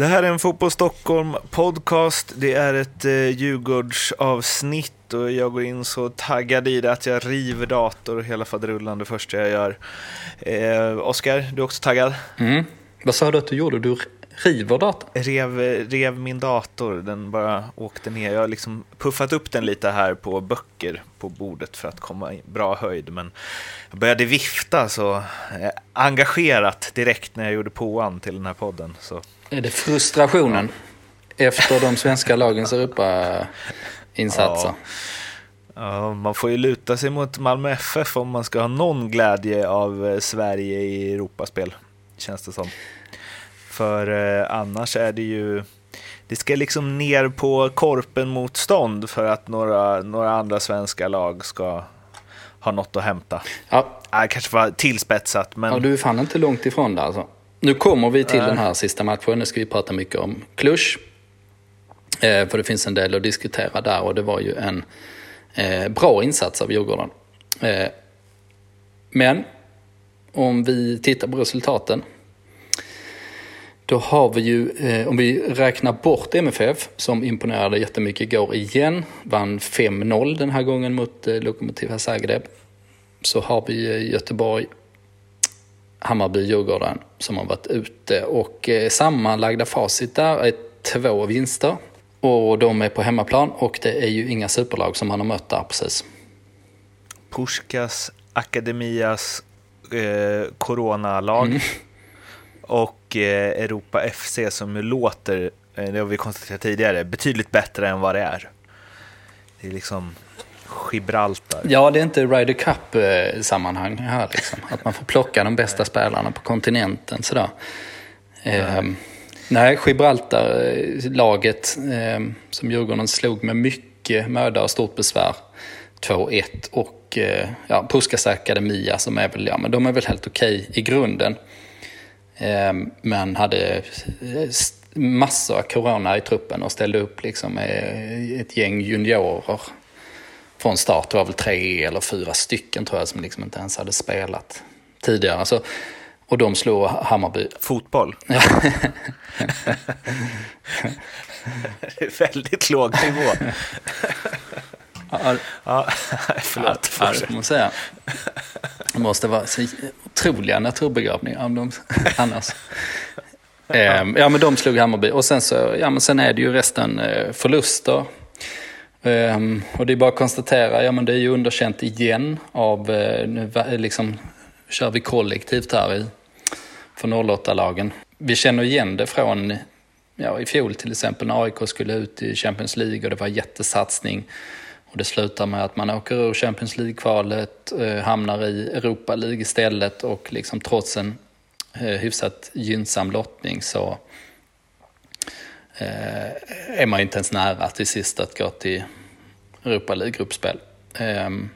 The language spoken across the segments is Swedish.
Det här är en Fotboll Stockholm podcast. Det är ett eh, Djurgårdsavsnitt och jag går in så taggad i det att jag river dator och hela faderullan det första jag gör. Eh, Oskar, du är också taggad? Mm. Vad sa du att du gjorde? Du river datorn? Rev, rev min dator, den bara åkte ner. Jag har liksom puffat upp den lite här på böcker på bordet för att komma i bra höjd. Men jag började vifta så eh, engagerat direkt när jag gjorde påan till den här podden. Så. Är det frustrationen ja. efter de svenska lagens Europa-insatser? Ja. man får ju luta sig mot Malmö FF om man ska ha någon glädje av eh, Sverige i Europaspel, känns det som. För eh, annars är det ju det ska liksom ner på korpen motstånd för att några, några andra svenska lag ska ha något att hämta. Ja. Äh, kanske var tillspetsat, men... Ja, du är fan inte långt ifrån det alltså. Nu kommer vi till den här sista matchen. Nu ska vi prata mycket om Cluj. Eh, för det finns en del att diskutera där och det var ju en eh, bra insats av Djurgården. Eh, men om vi tittar på resultaten då har vi ju, eh, om vi räknar bort MFF som imponerade jättemycket igår igen, vann 5-0 den här gången mot eh, Lokomotiv Zagreb. Så har vi eh, Göteborg, Hammarby, Djurgården som har varit ute och eh, sammanlagda facit där är två vinster. Och de är på hemmaplan och det är ju inga superlag som man har mött där precis. Puskas Akademias eh, coronalag. Mm och eh, Europa FC som låter, eh, det har vi konstaterat tidigare, betydligt bättre än vad det är. Det är liksom Gibraltar. Ja, det är inte Ryder Cup-sammanhang här liksom. Att man får plocka de bästa spelarna på kontinenten sådär. Eh, nej, Gibraltar-laget eh, som Djurgården slog med mycket möda och stort besvär 2-1 och eh, ja, Puskas Akademia som är väl, ja men de är väl helt okej okay i grunden. Ehm, men hade massor av corona i truppen och ställde upp liksom ett gäng juniorer från start. Det var väl tre eller fyra stycken tror jag som liksom inte ens hade spelat tidigare. Alltså, och de slog Hammarby. Fotboll? det är väldigt låg nivå. Ja, ja, förlåt. Det måste säga. Det måste vara så otroliga naturbegravningar om de, annars. Ehm, ja, men de slog Hammarby. Och sen, så, ja, men sen är det ju resten eh, förluster. Um, och det är bara att konstatera, ja men det är ju underkänt igen av, eh, nu eh, liksom kör vi kollektivt här i, för 08-lagen. Vi känner igen det från ja, i fjol till exempel när AIK skulle ut i Champions League och det var jättesatsning. Och det slutar med att man åker ur Champions League-kvalet, eh, hamnar i Europa League istället och liksom trots en eh, hyfsat gynnsam lottning så Eh, är man inte ens nära till sist att gå till Europa League-gruppspel. Ehm,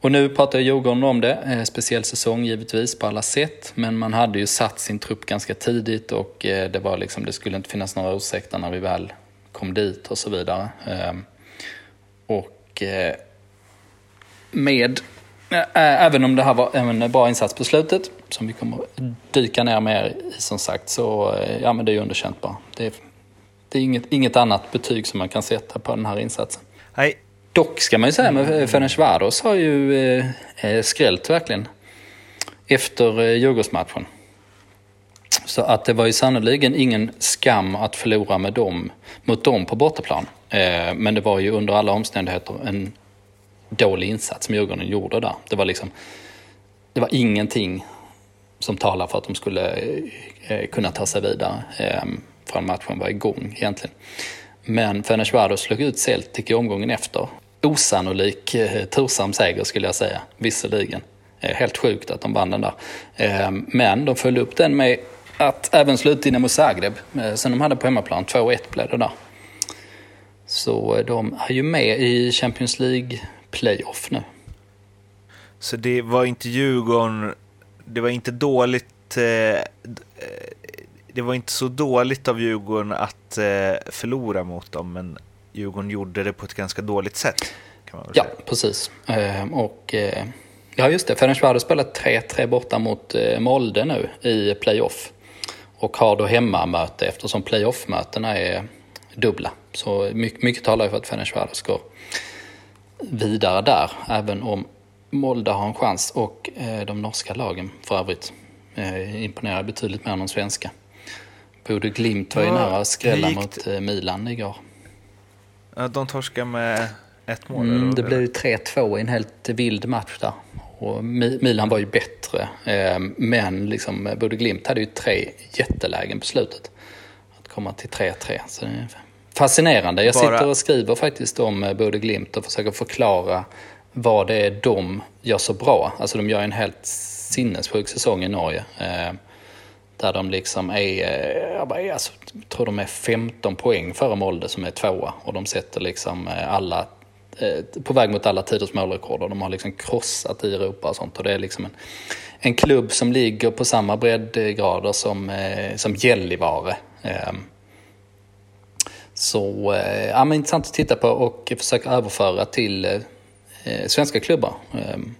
och nu pratar Djurgården om det, eh, speciell säsong givetvis på alla sätt, men man hade ju satt sin trupp ganska tidigt och eh, det var liksom, det skulle inte finnas några ursäkter när vi väl kom dit och så vidare. Ehm, och med, även om det här var en bra insats på slutet, som vi kommer dyka ner mer i som sagt, så ja men det är ju underkänt bara. Det är, det är inget, inget annat betyg som man kan sätta på den här insatsen. Nej. Dock ska man ju säga, med Ferencvaros har ju eh, skrällt verkligen. Efter eh, Djurgårdsmatchen. Så att det var ju sannoliken ingen skam att förlora med dem, mot dem på bortaplan. Eh, men det var ju under alla omständigheter en dålig insats som Djurgården gjorde där. Det var liksom, det var ingenting som talar för att de skulle eh, kunna ta sig vidare eh, förrän matchen var igång egentligen. Men Fenerbahce slog ut Celtic i omgången efter. Osannolik eh, tursam seger skulle jag säga, visserligen. Eh, helt sjukt att de vann den där. Eh, men de följde upp den med att även slå ut mot Zagreb, som de hade på hemmaplan. 2-1 blev det där. Så de är ju med i Champions League playoff nu. Så det var inte Djurgården, det var inte dåligt, eh, det var inte så dåligt av Djurgården att eh, förlora mot dem, men Djurgården gjorde det på ett ganska dåligt sätt. ja, precis. Eh, och ja, just det, Ferencvaros spelat 3-3 borta mot Molde nu i playoff. och har då hemmamöte eftersom playoff-mötena är dubbla. Så mycket, mycket talar ju för att Fenerbahce går vidare där, även om Molde har en chans. Och eh, de norska lagen för övrigt eh, imponerar betydligt mer än de svenska. Bodö Glimt var ju Ja, nära gick mot eh, Milan igår. Ja, de torskar med ett mål. Mm, det blev ju 3-2 i en helt vild match där. Och Mi- Milan var ju bättre, eh, men liksom, eh, Bodö Glimt hade ju tre jättelägen på slutet. Att komma till 3-3. Så det är fascinerande. Jag sitter och skriver faktiskt om Bodö Glimt och försöker förklara vad det är de gör så bra. Alltså de gör en helt sinnessjuk säsong i Norge. Där de liksom är, eh, jag, bara, alltså, jag tror de är 15 poäng före Molde som är tvåa. Och de sätter liksom eh, alla, eh, på väg mot alla tiders målrekord. Och de har liksom krossat i Europa och sånt. Och det är liksom en, en klubb som ligger på samma breddgrader som, som Gällivare. Ehm, så ja, men intressant att titta på och försöka överföra till svenska klubbar. Ehm,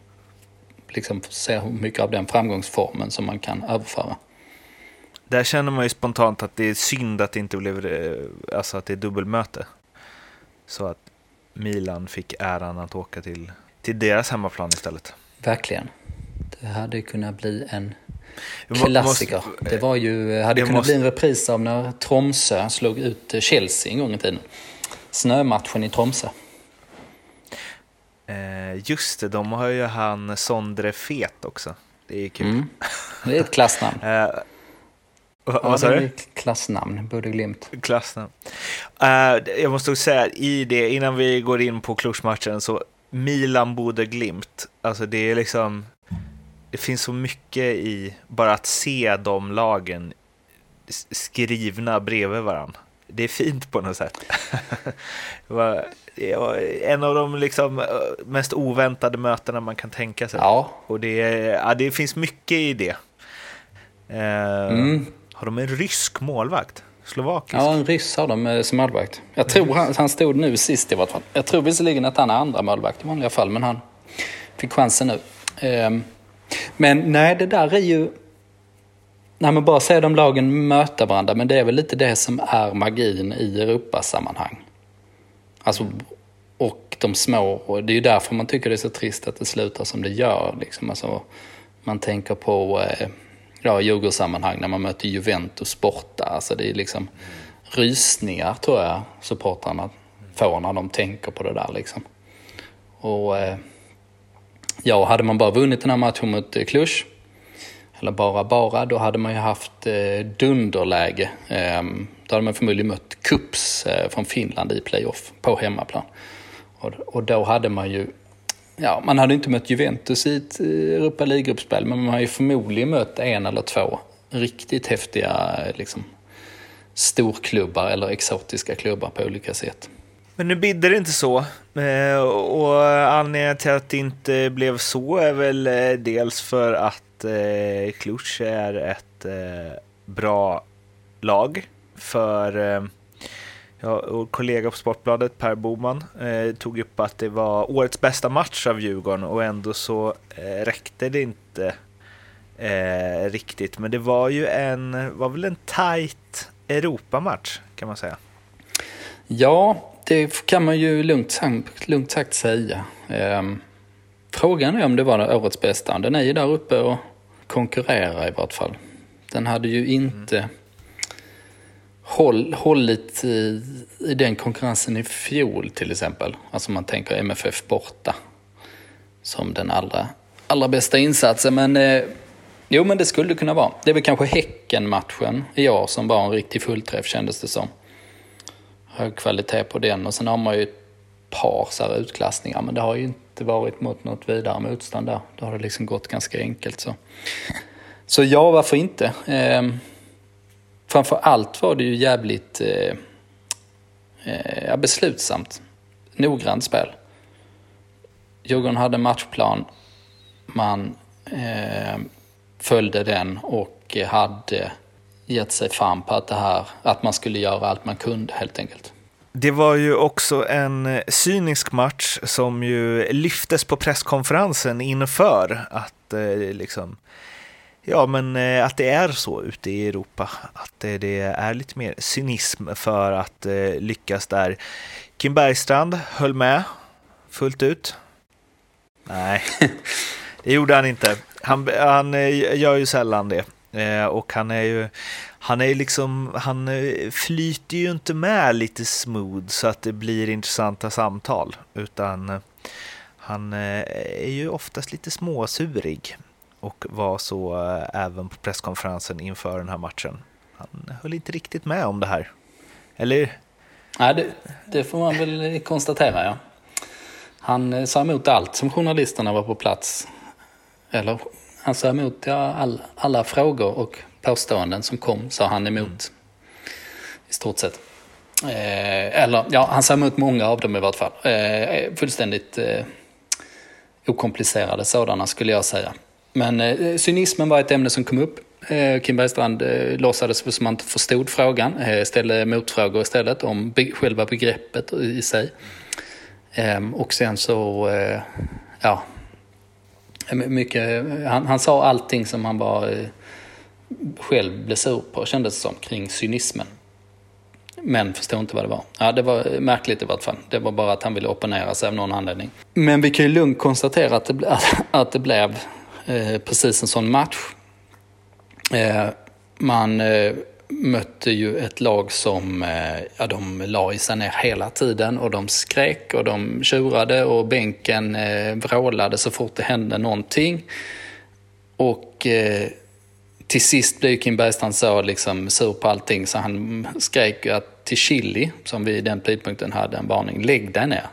liksom se hur mycket av den framgångsformen som man kan överföra. Där känner man ju spontant att det är synd att det inte blev, eh, alltså att det är dubbelmöte. Så att Milan fick äran att åka till, till deras hemmaplan istället. Verkligen. Det hade kunnat bli en klassiker. måste- Det var ju, hade det kunnat måste- bli en repris av när Tromsö slog ut Chelsea en gång i tiden. Snömatchen i Tromsö. Eh, just det, de har ju han Sondre Fet också. Det är kul. Mm. Det är ett klassnamn. Vad Ja, sa du? klassnamn, Bodö Glimt. Klassnamn. Eh, jag måste också säga, i det, innan vi går in på Cluj-matchen, så Milan, Bode, Glimt. Alltså det är liksom, det finns så mycket i bara att se de lagen skrivna bredvid varandra. Det är fint på något sätt. det, var, en av de liksom eh, mest oväntade mötena man kan tänka sig. Ja, Och det, ja, det finns mycket i det. Eh, Mm. Har de en rysk målvakt? Slovakisk? ja en ryss har de eh, som målvakt. Jag tror han, han stod nu sist i vart fall. Jag tror visserligen att han är andra målvakt i vanliga fall, men han fick chansen nu. Ehm, Men nej, det där är ju... När man bara ser de lagen möta varandra, men det är väl lite det som är magin i Europasammanhang. Alltså, och de små, och det är ju därför man tycker det är så trist att det slutar som det gör. Liksom. Alltså, man tänker på eh, ja, Djurgårdssammanhang när man möter Juventus borta. Alltså, det är liksom rysningar tror jag supportrarna får när de tänker på det där. Liksom. Och eh, ja, hade man bara vunnit den här matchen mot eh, Cluj, eller bara bara, då hade man ju haft eh, dunderläge. Eh, då hade man förmodligen mött Kups eh, från Finland i playoff på hemmaplan. Och, och då hade man ju, ja, man hade inte mött Juventus i ett eh, Europa League-gruppspel, men man har ju förmodligen mött en eller två riktigt häftiga eh, liksom, storklubbar eller exotiska klubbar på olika sätt. Men nu bidde det inte så. Eh, och anledningen till att det inte blev så är väl dels för att eh, Cluj är ett bra lag. För eh, ja, vår kollega på Sportbladet, Per Boman, eh, tog upp att det var årets bästa match av Djurgården och ändå så eh, räckte det inte eh, riktigt. Men det var ju en, var väl en tight Europamatch kan man säga. Ja, det kan man ju lugnt, sagt- lugnt sagt säga. Ehm, frågan är om det var årets bästa. Den är ju där uppe och konkurrerar i vart fall. Den hade ju inte håll, hållit i, i den konkurrensen i fjol till exempel. Alltså man tänker MFF borta som den allra, allra bästa insatsen. Men eh, jo, men det skulle kunna vara. Det är väl kanske Häcken-matchen i år som var en riktig fullträff kändes det som hög kvalitet på den. Och sen har man ju ett par så här utklassningar, men det har ju inte varit mot något vidare motstånd där. Då har det liksom gått ganska enkelt. Så, så ja, varför inte? Eh, framför allt var det ju jävligt eh, eh, beslutsamt. Noggrant spel. Djurgården hade matchplan. Man eh, följde den och hade gett sig fram på att, det här, att man skulle göra allt man kunde helt enkelt. Det var ju också en eh, cynisk match som ju lyftes på presskonferensen inför att eh, liksom Ja, men eh, att det är så ute i Europa. Att det, det är lite mer cynism för att eh, lyckas där. Kim Bergstrand höll med fullt ut. Nej, det gjorde han inte. Han, han eh, gör ju sällan det. Eh, och han är ju, han är liksom, han eh, flyter ju inte med lite smooth så att det blir intressanta samtal. Utan han är ju oftast lite småsurig och var så eh, även på presskonferensen inför den här matchen. Han höll inte riktigt med om det här. Eller? Nej, det, det får man väl konstatera, ja. Han eh, sa emot allt som journalisterna var på plats. Eller han sa emot ja, all, alla frågor och påståenden som kom, sa han emot. Mm. I stort sett. Eh, eller ja, han sa emot många av dem i vart fall. Eh, fullständigt eh, okomplicerade sådana skulle jag säga. Men eh, cynismen var ett ämne som kom upp. Eh, Kim Bergstrand eh, låtsades som han inte förstod frågan, eh, ställde motfrågor istället om be själva begreppet i sig. Eh, och sen så, eh, ja, mycket, han, han sa allting som han bara eh, själv blev sur på, kändes det som, kring cynismen. Men förstod inte vad det var. Ja, det var eh, märkligt i vart fall. Det var bara att han ville opponera sig av någon anledning. Men vi kan ju lugnt konstatera att det, att det blev precis en sån match. Eh, man eh, mötte ju ett lag som eh, ja, de la i sig ner hela tiden och de skrek och de tjurade och bänken eh, vrålade så fort det hände någonting. Och eh, till sist blev Kim Bergstrand så liksom sur på allting så han skrek att till Chili, som vid den tidpunkten hade en varning, lägg dig ner,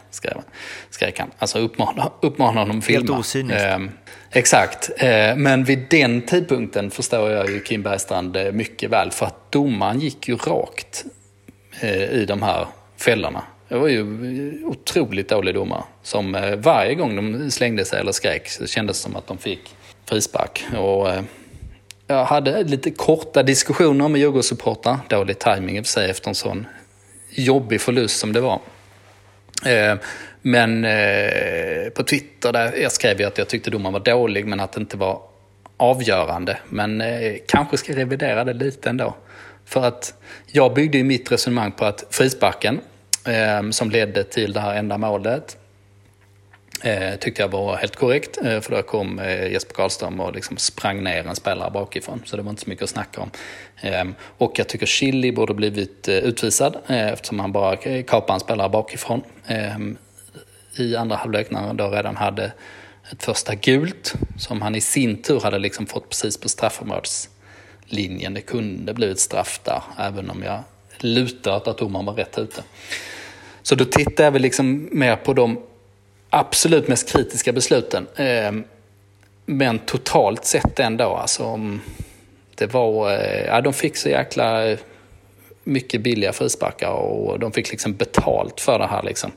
skrek han. Alltså uppmana, uppmana honom att filma. Helt osyniskt. Eh, exakt, eh, men vid den tidpunkten förstår jag ju Kim Bergstrand eh, mycket väl, för att domaren gick ju rakt eh, i de här fällorna. Det var ju otroligt dålig domare, som varje gång de slängde sig eller skrek så kändes det som att de fick frispark. Och, jag hade lite korta diskussioner med Djurgårdssupportrar. Dålig tajming i och för sig efter en sån jobbig förlust som det var. Men eh, på Twitter där jag skrev jag att jag tyckte domaren var dålig men att det inte var avgörande. Men eh, kanske ska revidera det lite ändå. För att jag byggde ju mitt resonemang på att frisparken ehm, som ledde till det här enda målet Eh, tyckte jag var helt korrekt, eh, för då kom eh, Jesper Karlström och liksom sprang ner en spelare bakifrån. Så det var inte så mycket att snacka om. Eh, och jag tycker Chili borde blivit eh, utvisad eh, eftersom han bara kapade en spelare bakifrån. Ehm, i andra halvlek när han då redan hade ett första gult som han i sin tur hade liksom fått precis på straffområdeslinjen. Det kunde blivit straff där, även om jag lutar åt att domaren var rätt ute. Så då tittar jag väl liksom mer på de absolut mest kritiska besluten. Eh, men totalt sett ändå, alltså. Det var, eh, ja, de fick så jäkla mycket billiga frisparkar och de fick liksom betalt för det här. Liksom.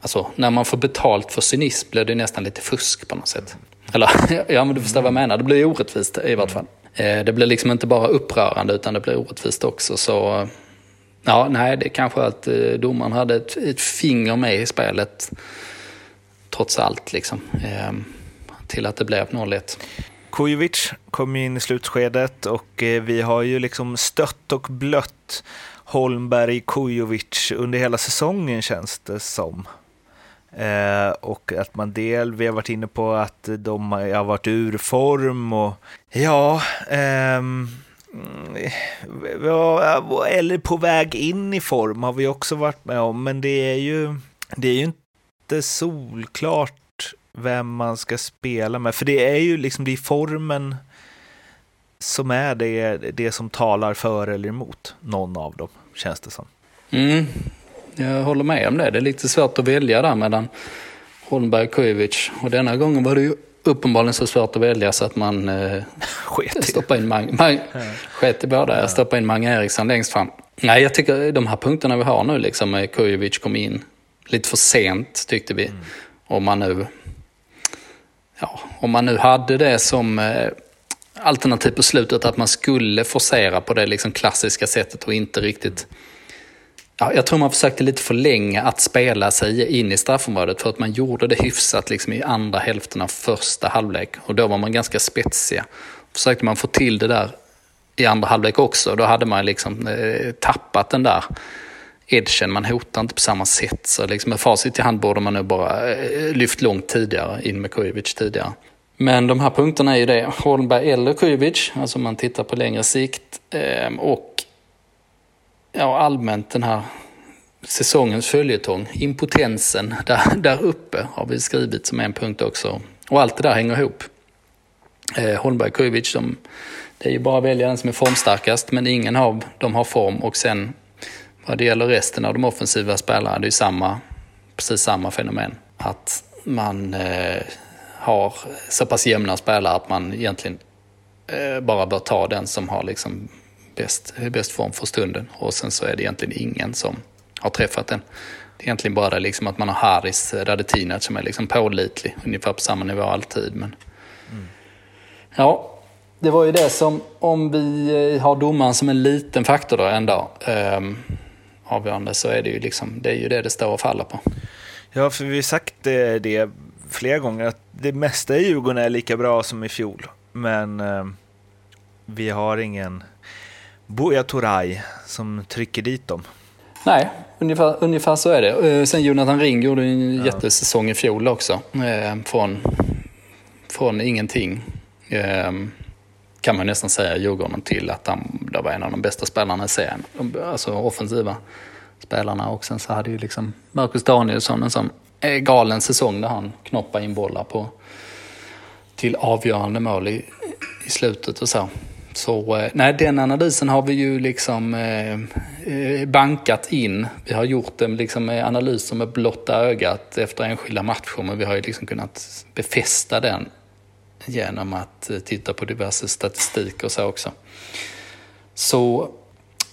Alltså, när man får betalt för cynism blir det nästan lite fusk på något sätt. Eller, ja men du förstår vad jag menar, det blir orättvist i vart fall. Eh, det blir liksom inte bara upprörande utan det blir orättvist också. Så ja, nej, det är kanske att eh, domaren hade ett, ett finger med i spelet trots allt liksom, eh, till att det blev 0-1. Kujovic kom in i slutskedet och vi har ju liksom stött och blött Holmberg Kujovic under hela säsongen känns det som. Eh, och att man del, vi har varit inne på att de har varit ur form och ja, eh, eller på väg in i form har vi också varit med om, men det är ju, det är ju inte inte solklart vem man ska spela med. För det är ju liksom det är formen som är det, det som talar för eller emot någon av dem, känns det som. Mm, jag håller med om det. Det är lite svårt att välja där mellan Holmberg och Kujovic. Och denna gången var det ju uppenbarligen så svårt att välja så att man eh, stoppade in Mang, Mang, sket i båda. Jag stoppade in Mange Eriksson längst fram. Nej, jag tycker de här punkterna vi har nu, liksom med Kujovic kom in, lite för sent tyckte vi. Mm. Om, man nu, ja, om man nu hade det som eh, alternativ på slutet att man skulle forcera på det liksom klassiska sättet och inte riktigt Ja, jag tror man försökte lite förlänga att spela sig in i straffområdet för att man gjorde det hyfsat liksom i andra hälften av första halvlek. Och då var man ganska spetsiga. försökte man få till det där i andra halvlek också. Då hade man liksom eh, tappat den där edgen. Man hotar inte på samma sätt. Så liksom med facit i hand borde man nu bara eh, lyft långt tidigare, in med Kujovic tidigare. Men de här punkterna är ju det, Holmberg eller Kujovic, alltså om man tittar på längre sikt. Eh, och ja, allmänt den här säsongens följetong, impotensen där, där uppe har vi skrivit som en punkt också. Och allt det där hänger ihop. Eh, Holmberg och Kujovic, de, det är ju bara att välja den som är formstarkast, men ingen av dem har form. Och sen vad det gäller resten av de offensiva spelarna, det är samma, precis samma fenomen. Att man eh, har så pass jämna spelare att man egentligen eh, bara bör ta den som har liksom bäst, bäst form för stunden. Och sen så är det egentligen ingen som har träffat den. Det är egentligen bara det liksom att man har Haris eh, Radetinac som är liksom pålitlig, ungefär på samma nivå alltid. Men... Mm. Ja, det var ju det som, om vi eh, har domaren som en liten faktor då ändå, eh, avgörande, så är det ju liksom, det är ju det det står och faller på. Ja, för vi har sagt det, det flera gånger, att det mesta i Djurgården är lika bra som i fjol. Men eh, vi har ingen Buya Turay som trycker dit dem. Nej, ungefär, ungefär så är det. Eh, sen Jonathan Ring gjorde en ja. jättesäsong i fjol också. Eh, från, från ingenting. Eh, kan man nästan säga Djurgården till att han var en av de bästa spelarna i serien. Alltså offensiva spelarna. Och sen så hade ju liksom Marcus Danielsson en sån galen säsong där han knoppade in bollar på till avgörande mål i, i slutet och så. Så eh, nej, den analysen har vi ju liksom eh, eh bankat in. Vi har gjort en liksom, eh, analyser med blotta ögat efter enskilda matcher, men vi har ju liksom kunnat befästa den genom att titta på diverse statistik och så också. Så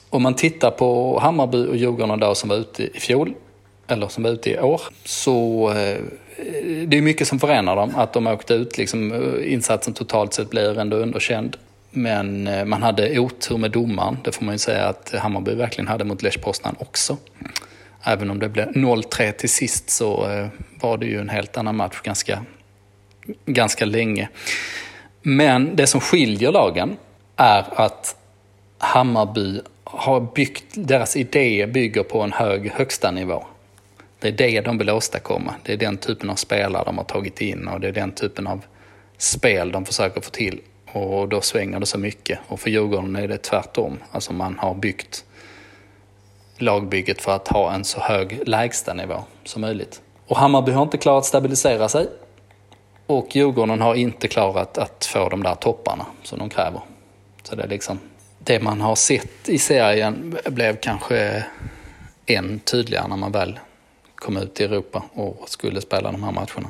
om man tittar på Hammarby och Djurgården då som var ute i fjol, eller som var ute i år, så det är mycket som förenar dem. Att de åkte ut, liksom, insatsen totalt sett blir ändå underkänd. Men eh, man hade otur med domaren. Det får man ju säga att Hammarby verkligen hade mot Lech Poznan också. Även om det blev 0-3 till sist så eh, var det ju en helt annan match ganska, ganska länge. Men det som skiljer lagen är att Hammarby har byggt, deras idé bygger på en hög högsta nivå. Det är det de vill åstadkomma. Det är den typen av spelare de har tagit in och det är den typen av spel de försöker få till. Och då svänger det så mycket. Och för Djurgården är det tvärtom. Alltså man har byggt lagbygget för att ha en så hög lägstanivå som möjligt. Och Hammarby har inte klarat att stabilisera sig. Och Djurgården har inte klarat att få de där topparna som de kräver. Så det är liksom, det man har sett i serien blev kanske än tydligare när man väl kom ut i Europa och skulle spela de här matcherna.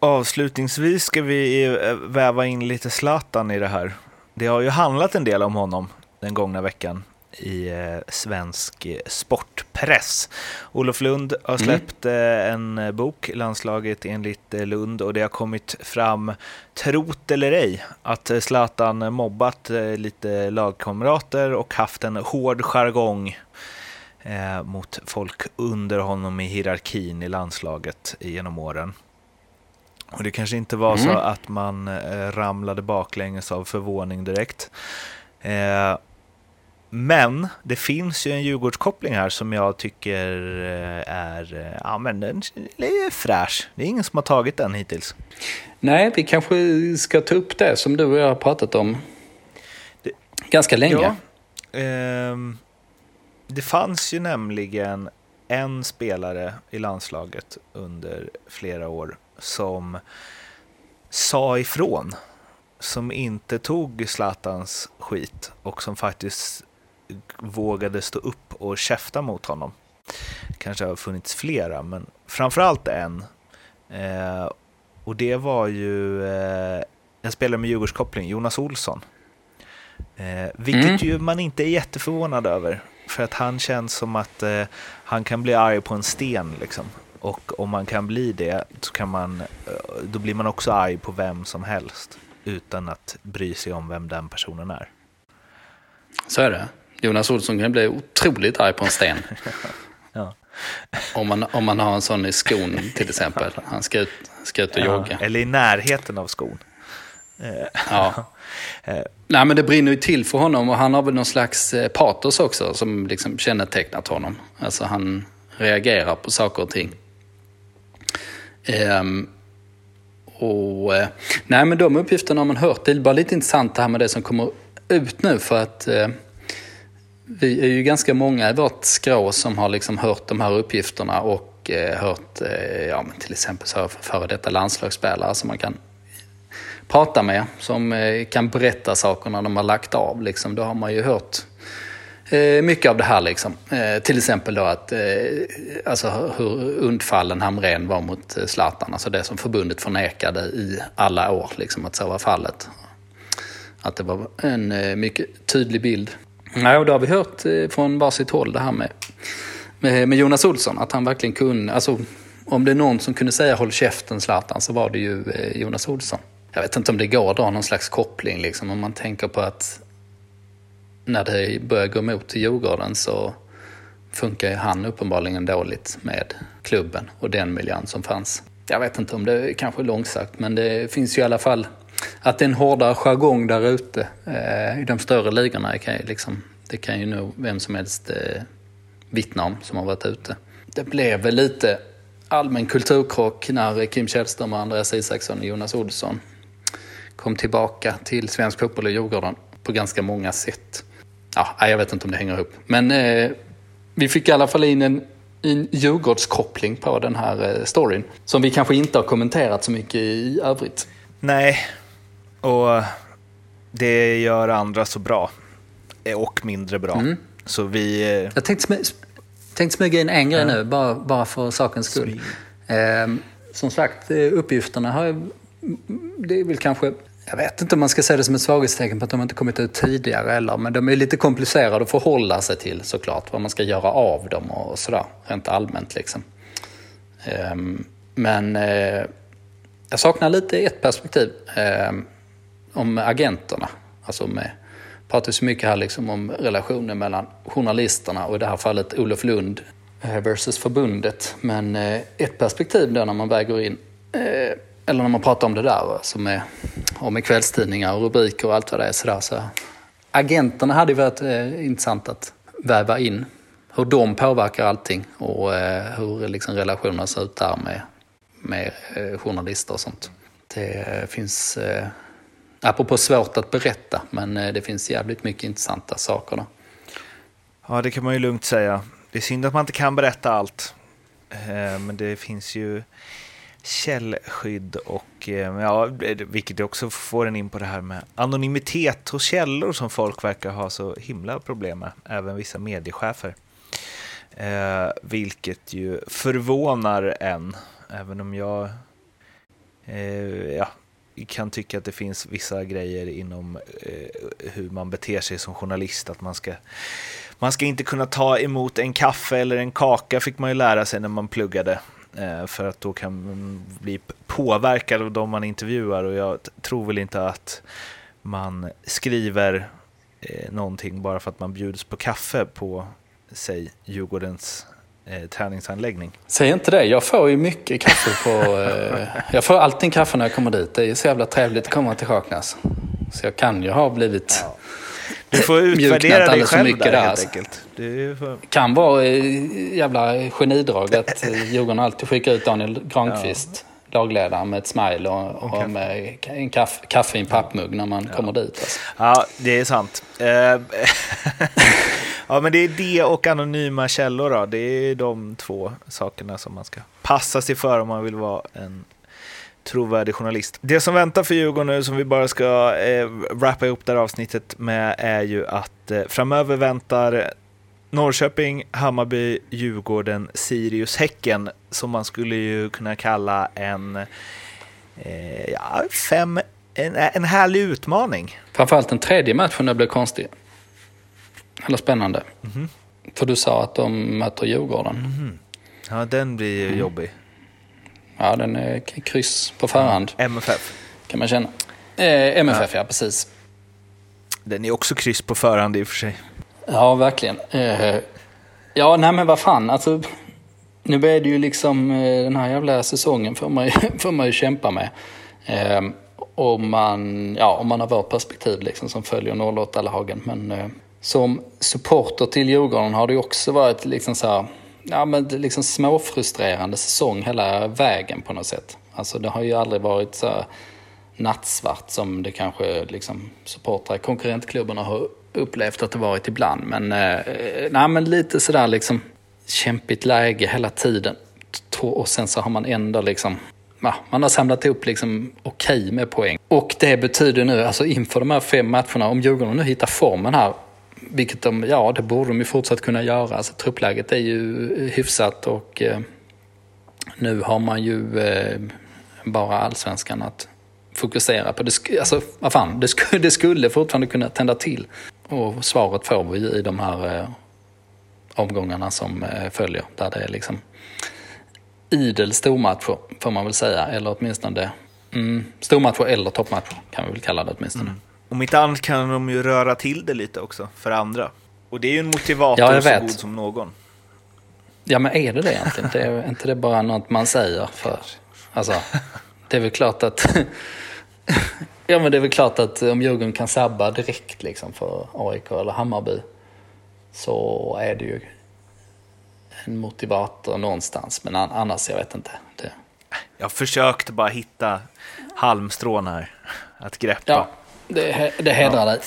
Avslutningsvis ska vi eh, väva in lite Zlatan i det här. Det har ju handlat en del om honom den gångna veckan i eh, svensk eh, sportpress. Olof Lund har mm. släppt mm. en bok, Landslaget enligt Lund, och det har kommit fram, trot eller ej, att Zlatan mobbat lite lagkamrater och haft en hård jargong mot folk under honom i hierarkin i landslaget genom åren. Och det kanske inte var mm. så att man eh, ramlade baklänges av förvåning direkt. Eh, men det finns ju en Djurgårdskoppling här som jag tycker eh, är, eh, ja, men den är fräsch. Det är ingen som har tagit den hittills. Nej, vi kanske ska ta upp det som du och jag har pratat om det, ganska länge. Ja, eh, det fanns ju nämligen en spelare i landslaget under flera år som sa ifrån. Som inte tog Zlatans skit och som faktiskt vågade stå upp och käfta mot honom. Kanske har funnits flera, men framförallt en. Eh, och det var ju eh, en spelare med Djurgårdskoppling, Jonas Olsson. Eh, vilket mm. ju man inte är jätteförvånad över. För att han känns som att eh, han kan bli arg på en sten. Liksom. Och om man kan bli det, så kan man, eh, då blir man också arg på vem som helst utan att bry sig om vem den personen är. Så är det. Jonas Olsson kan bli otroligt arg på en sten. ja. om, man, om man har en sån i skon till exempel. Han ska ut, ska ut och ja, jogga. Eller i närheten av skon. Ja. Nej men det brinner ju till för honom och han har väl någon slags eh, patos också som liksom kännetecknat honom. Alltså han reagerar på saker och ting. Ehm, och, eh, nej men de uppgifterna har man hört. Det är bara lite intressant det här med det som kommer ut nu för att eh, vi är ju ganska många i vårt skrå som har liksom hört de här uppgifterna och eh, hört eh, ja, men till exempel så före detta landslagsspelare som man kan prata med som eh, kan berätta saker när de har lagt av. Liksom. Då har man ju hört Eh, mycket av det här. Liksom. Eh, till exempel då att, eh, alltså hur undfallen Hamrén var mot eh, Zlatan. Alltså det som förbundet förnekade i alla år, liksom, att så var fallet. Att det var en mycket tydlig bild. Ja, och då har vi hört från varsitt håll det här med, med, med Jonas Olsson. Att han verkligen kunde, alltså om det är någon som kunde säga håll käften Zlatan så var det ju Jonas Olsson. Jag vet inte om det går att dra någon slags koppling liksom om man tänker på att när det börjar gå emot till Djurgården så funkar ju han uppenbarligen dåligt med klubben och den miljön som fanns. Jag vet inte om det är kanske är långsökt men det finns ju i alla fall att det är en hårdare jargong där ute eh, i de större ligorna. Kan ju liksom, det kan ju nog vem som helst eh, vittna om som har varit ute. Det blev väl lite allmän kulturkrock när Kim Källström, Andreas Isaksson och Jonas Olsson kom tillbaka till svensk fotboll och Djurgården på ganska många sätt. Ja, jag vet inte om det hänger ihop. Men eh, vi fick i alla fall in en, en Djurgårdskoppling på den här eh, storyn. Som vi kanske inte har kommenterat så mycket i övrigt. Nej, och det gör andra så bra. Och mindre bra. Mm. Så vi... eh, Jag tänkte, smy tänkte smyga in en grej nu, bara, bara för sakens skull. Eh, som sagt, eh, uppgifterna har Det är väl kanske... Jag vet inte om man ska säga det som ett svaghetstecken på att de inte kommit ut tidigare eller, men de är lite komplicerade att förhålla sig till såklart. Vad man ska göra av dem och sådär, rent allmänt liksom. Ehm, men eh, jag saknar lite ett perspektiv ehm, om agenterna. Alltså med, eh, pratar så mycket här liksom om relationen mellan journalisterna och i det här fallet Olof Lund eh, versus förbundet. Men ett perspektiv då när man väger in, eller när man pratar om det där, alltså med, och med kvällstidningar och rubriker och allt vad det är sådär. Så agenterna hade ju varit eh, intressant att väva in. Hur de påverkar allting och eh, hur liksom relationerna ser ut där med, med eh, journalister och sånt. Det eh, finns, eh, apropå svårt att berätta, men eh, det finns jävligt mycket intressanta saker där. Ja, det kan man ju lugnt säga. Det är synd att man inte kan berätta allt. Eh, Men det finns ju källskydd och eh, ja, vilket också får en in på det här med anonymitet hos källor som folk verkar ha så himla problem med, även vissa mediechefer. Eh, vilket ju förvånar en, även om jag eh, ja, kan tycka att det finns vissa grejer inom eh, hur man beter sig som journalist, att man ska man ska inte kunna ta emot en kaffe eller en kaka fick man ju lära sig när man pluggade. Eh, För att då kan man bli påverkad av de man intervjuar och jag tror väl inte att man skriver eh, någonting bara för att man bjuds på kaffe på, säg, Djurgårdens eh, träningsanläggning. Säg inte det, jag får ju mycket kaffe på... Eh, jag får alltid kaffe när jag kommer dit. Det är ju så jävla trevligt att komma till Kaknäs. Så jag kan ju ha blivit... Du får utvärdera dig själv mycket där, där, helt enkelt. Får... Kan vara eh, jävla genidrag att Djurgården alltid skickar ut Daniel Granqvist, lagledaren, med ett smile och, och med en kaffe, kaffe i en pappmugg när man kommer dit. Alltså. Ja, det är sant. Eh, ja, men det är det och anonyma källor då. Det är de två sakerna som man ska passa sig för om man vill vara en trovärdig journalist. Det som väntar för Djurgården nu, som vi bara ska eh, wrappa ihop det här avsnittet med, är ju att eh, framöver väntar Norrköping, Hammarby, Djurgården, Sirius, Häcken, som man skulle ju kunna kalla en, eh, ja, fem, en, en härlig utmaning. Framförallt den tredje matchen där blev konstig. Eller spännande. För du sa att de möter Djurgården. Ja, den blir ju jobbig. Ja, den är k- kryss på förhand MFF. kan man känna. Eh, MFF, ja. precis. Den är också kryss på förhand i och för sig. Ja, verkligen. Eh, ja, nej men vad fan. Alltså, nu är det ju liksom eh, den här jävla säsongen får man ju, får man ju kämpa med. Eh, om, man, ja, om man har vårt perspektiv liksom, som följer 08 lagen Men eh, som supporter till Djurgården har det också varit liksom så här, ja, men liksom småfrustrerande säsong hela vägen på något sätt. Alltså det har ju aldrig varit så nattsvart som det kanske liksom supportrar i konkurrentklubbarna har upplevt att det varit ibland. Men, eh, nej, men lite sådär liksom kämpigt läge hela tiden. Och sen så har man ändå liksom ja, man har samlat ihop liksom okej okay med poäng. Och det betyder nu, alltså inför de här fem matcherna, om Djurgården nu hittar formen här, vilket de, ja det borde de ju fortsatt kunna göra. Alltså truppläget är ju hyfsat och eh, nu har man ju eh, bara allsvenskan att fokusera på. Det, alltså, vad fan, det, skulle, det skulle fortfarande kunna tända till. Och svaret får vi ju i de här eh, omgångarna som eh, följer. Där det är liksom idel stormatcher, får man väl säga. Eller åtminstone mm, stormatcher eller toppmatcher, kan vi väl kalla det åtminstone. Mm. Om inte annat kan de ju röra till det lite också för andra. Och det är ju en motivator ja, så god som någon. Ja, men är det det egentligen? Det är inte det bara något man säger? för Alltså, det är väl klart att... ja, men det är väl klart att om Djurgården kan sabba direkt liksom för AIK eller Hammarby så är det ju en motivator någonstans. Men annars, jag vet inte. Det... Jag försökte bara hitta halmstrån här att greppa. Ja, det, det hedrar dig.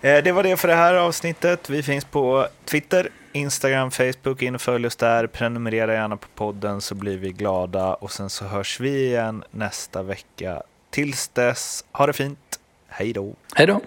Eh, det var det för det här avsnittet. Vi finns på Twitter, Instagram, Facebook. In och följ oss där. Prenumerera gärna på podden så blir vi glada. Och sen så hörs vi igen nästa vecka. Tills dess, ha det fint. Hej då. Hej då.